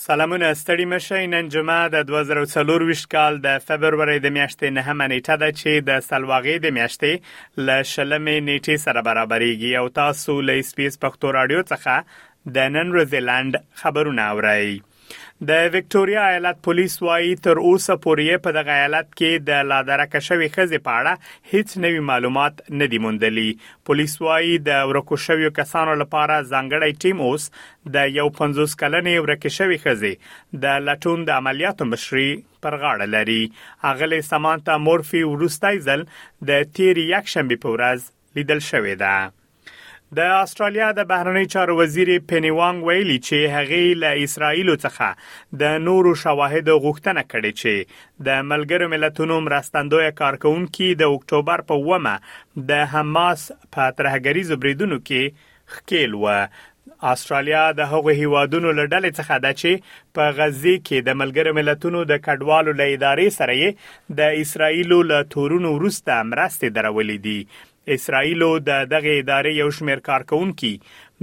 سلامونه ستړي مه شئ نن جمعه د 2024 کال د فبرورۍ د میاشتې نهمه نیټه ده چې د سلواغې د میاشتې له شلمې نیټې سره برابرېږي او تاسو له اس پی اس پښتو رادیو څخه د نن ورځې لند خبرونه اورئ د وکټوريا ایالت پولیس وایي تر اوسه پورې په دغه ایالت کې د لادرک شوی خزې پاړه هیڅ نوي معلومات نه دي موندلي پولیس وایي د ورکو شویو کسانو لپاره ځانګړی ټیم اوس د یو پنځوس کلنې ورکې شوې ښځې د لټون د عملیاتو مشري پر غاړه لري اغلې سمانتا مورفي وروستای ځل د تیر یک شنبه په ورځ لیدل شوې ده د استرالیا د بهرنی چارو وزیر پنی وانګ ویلي چې هغه له اسرایل څخه د نورو شواهد غوښتنه کړې چې د ملګرو ملتونو مرستندوی کارکونکو د اکتوبر په ومه د حماس په ترهګریزو بریدونو کې ښکیل و. استرالیا د هغو هیوادونو له ډلې څخه ده چې په غزه کې د ملګرو ملتونو د کډوالو له ادارې سره یې د اسرایل له تورونو وروسته مرستې درولې دي اسرایل د دغه ادارې یو شمېر کارکونکو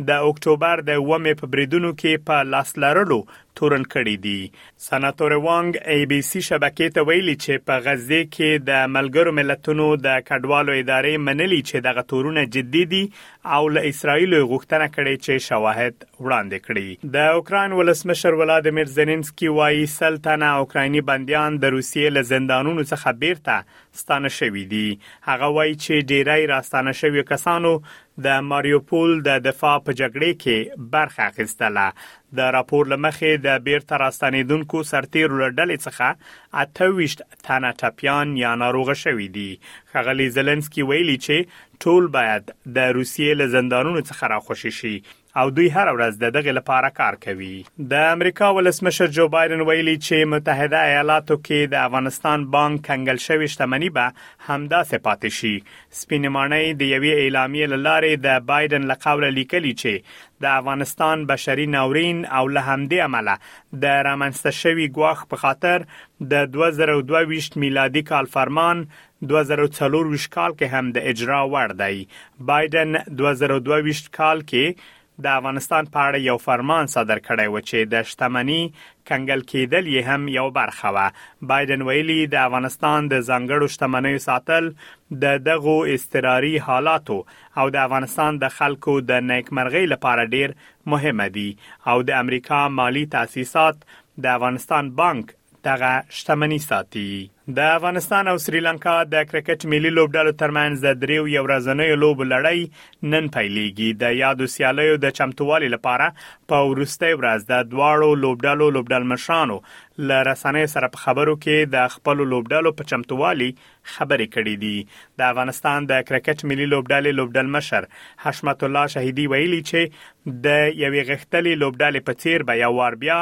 د اکتوبر د ومه په بریدونو کې په لاس لرلو تورن کړی دی سناتور وانګ ای بي سي شبکې ته ویلي چې په غزه کې د ملګرو ملتونو د کډوالو ادارې منلي چې دغه تورونه جدي دي او له اسراییل یې غوښتنه کړې چې شواهد وړاندې کړي. د اوکراین ولسمشر ولادیمیر زلنسکي وایي سل تنه اوکرایني بندیان د روسیې له زندانونو څخه بیرته ستانه شوي دي. هغه وایي چې ډیری راستانه شویو کسانو د ماریوپول د دفاع په جګړې کې برخه اخیستله. د راپور له مخې د بیرته راستنیدونکو سرتیرو له ډلې څخه اته ویشت تنه ټپیان یا ناروغه شوي دي. ښاغلي زلنسکي ویلي چې ټول باید د روسیې له زندانونو څخه راخوشې شي او دوی هر ورځ د دغه لپاره کار کوي د امریکا ولسمشر جو بایدن ویلي چې متحده ایالاتو کې د افغانستان بانک کنګل شوی شتمنی به همدا سپاتې شي سپینمانه د یوې اعلامیې لاره د بایدن لقوله لیکلي چې د افغانستان بشري ناورین او له همدې عمله د رامنځته شوی ګواښ په خاطر د 2022 میلادي کال فرمان دوه زره او څلور ویشت کال کې هم د اجرا وړ دی. بایډن دوه زره او دوه ویشت کال کې د افغانستان په اړه یو فرمان صادر کړی و چې د شتمني کنګل کېدل یې هم یوه برخه وه. بایډن ویلي، د افغانستان د ځانګړو شتمنیو ساتل د دغو اضطراري حالاتو او د افغانستان د خلکو د نیکمرغۍ لپاره ډېر مهمه دي او د امریکا مالي تاسیسات، د افغانستان بانک دغه شتمني ساتي د افغانستان او سریلانکا د کرکټ ملي لوبډلو ترمنځ د دریو یو ورځنیو لوبو لړۍ نن پیلېږي د یادو سیالیو د چمتووالي لپاره په وروستۍ ورځ د دواړو لوبډلو لوبډلمشرانو له رسنۍ سره په خبرو کې د خپل لوبډلو په چمتووالي خبرې کړې دي د افغانستان د کرکټ ملي لوبډلې لوبډلمشر حشمت الله شهیدي ویلي چې د یوې غښتلې لوبډلې په څیر به یو وار بیا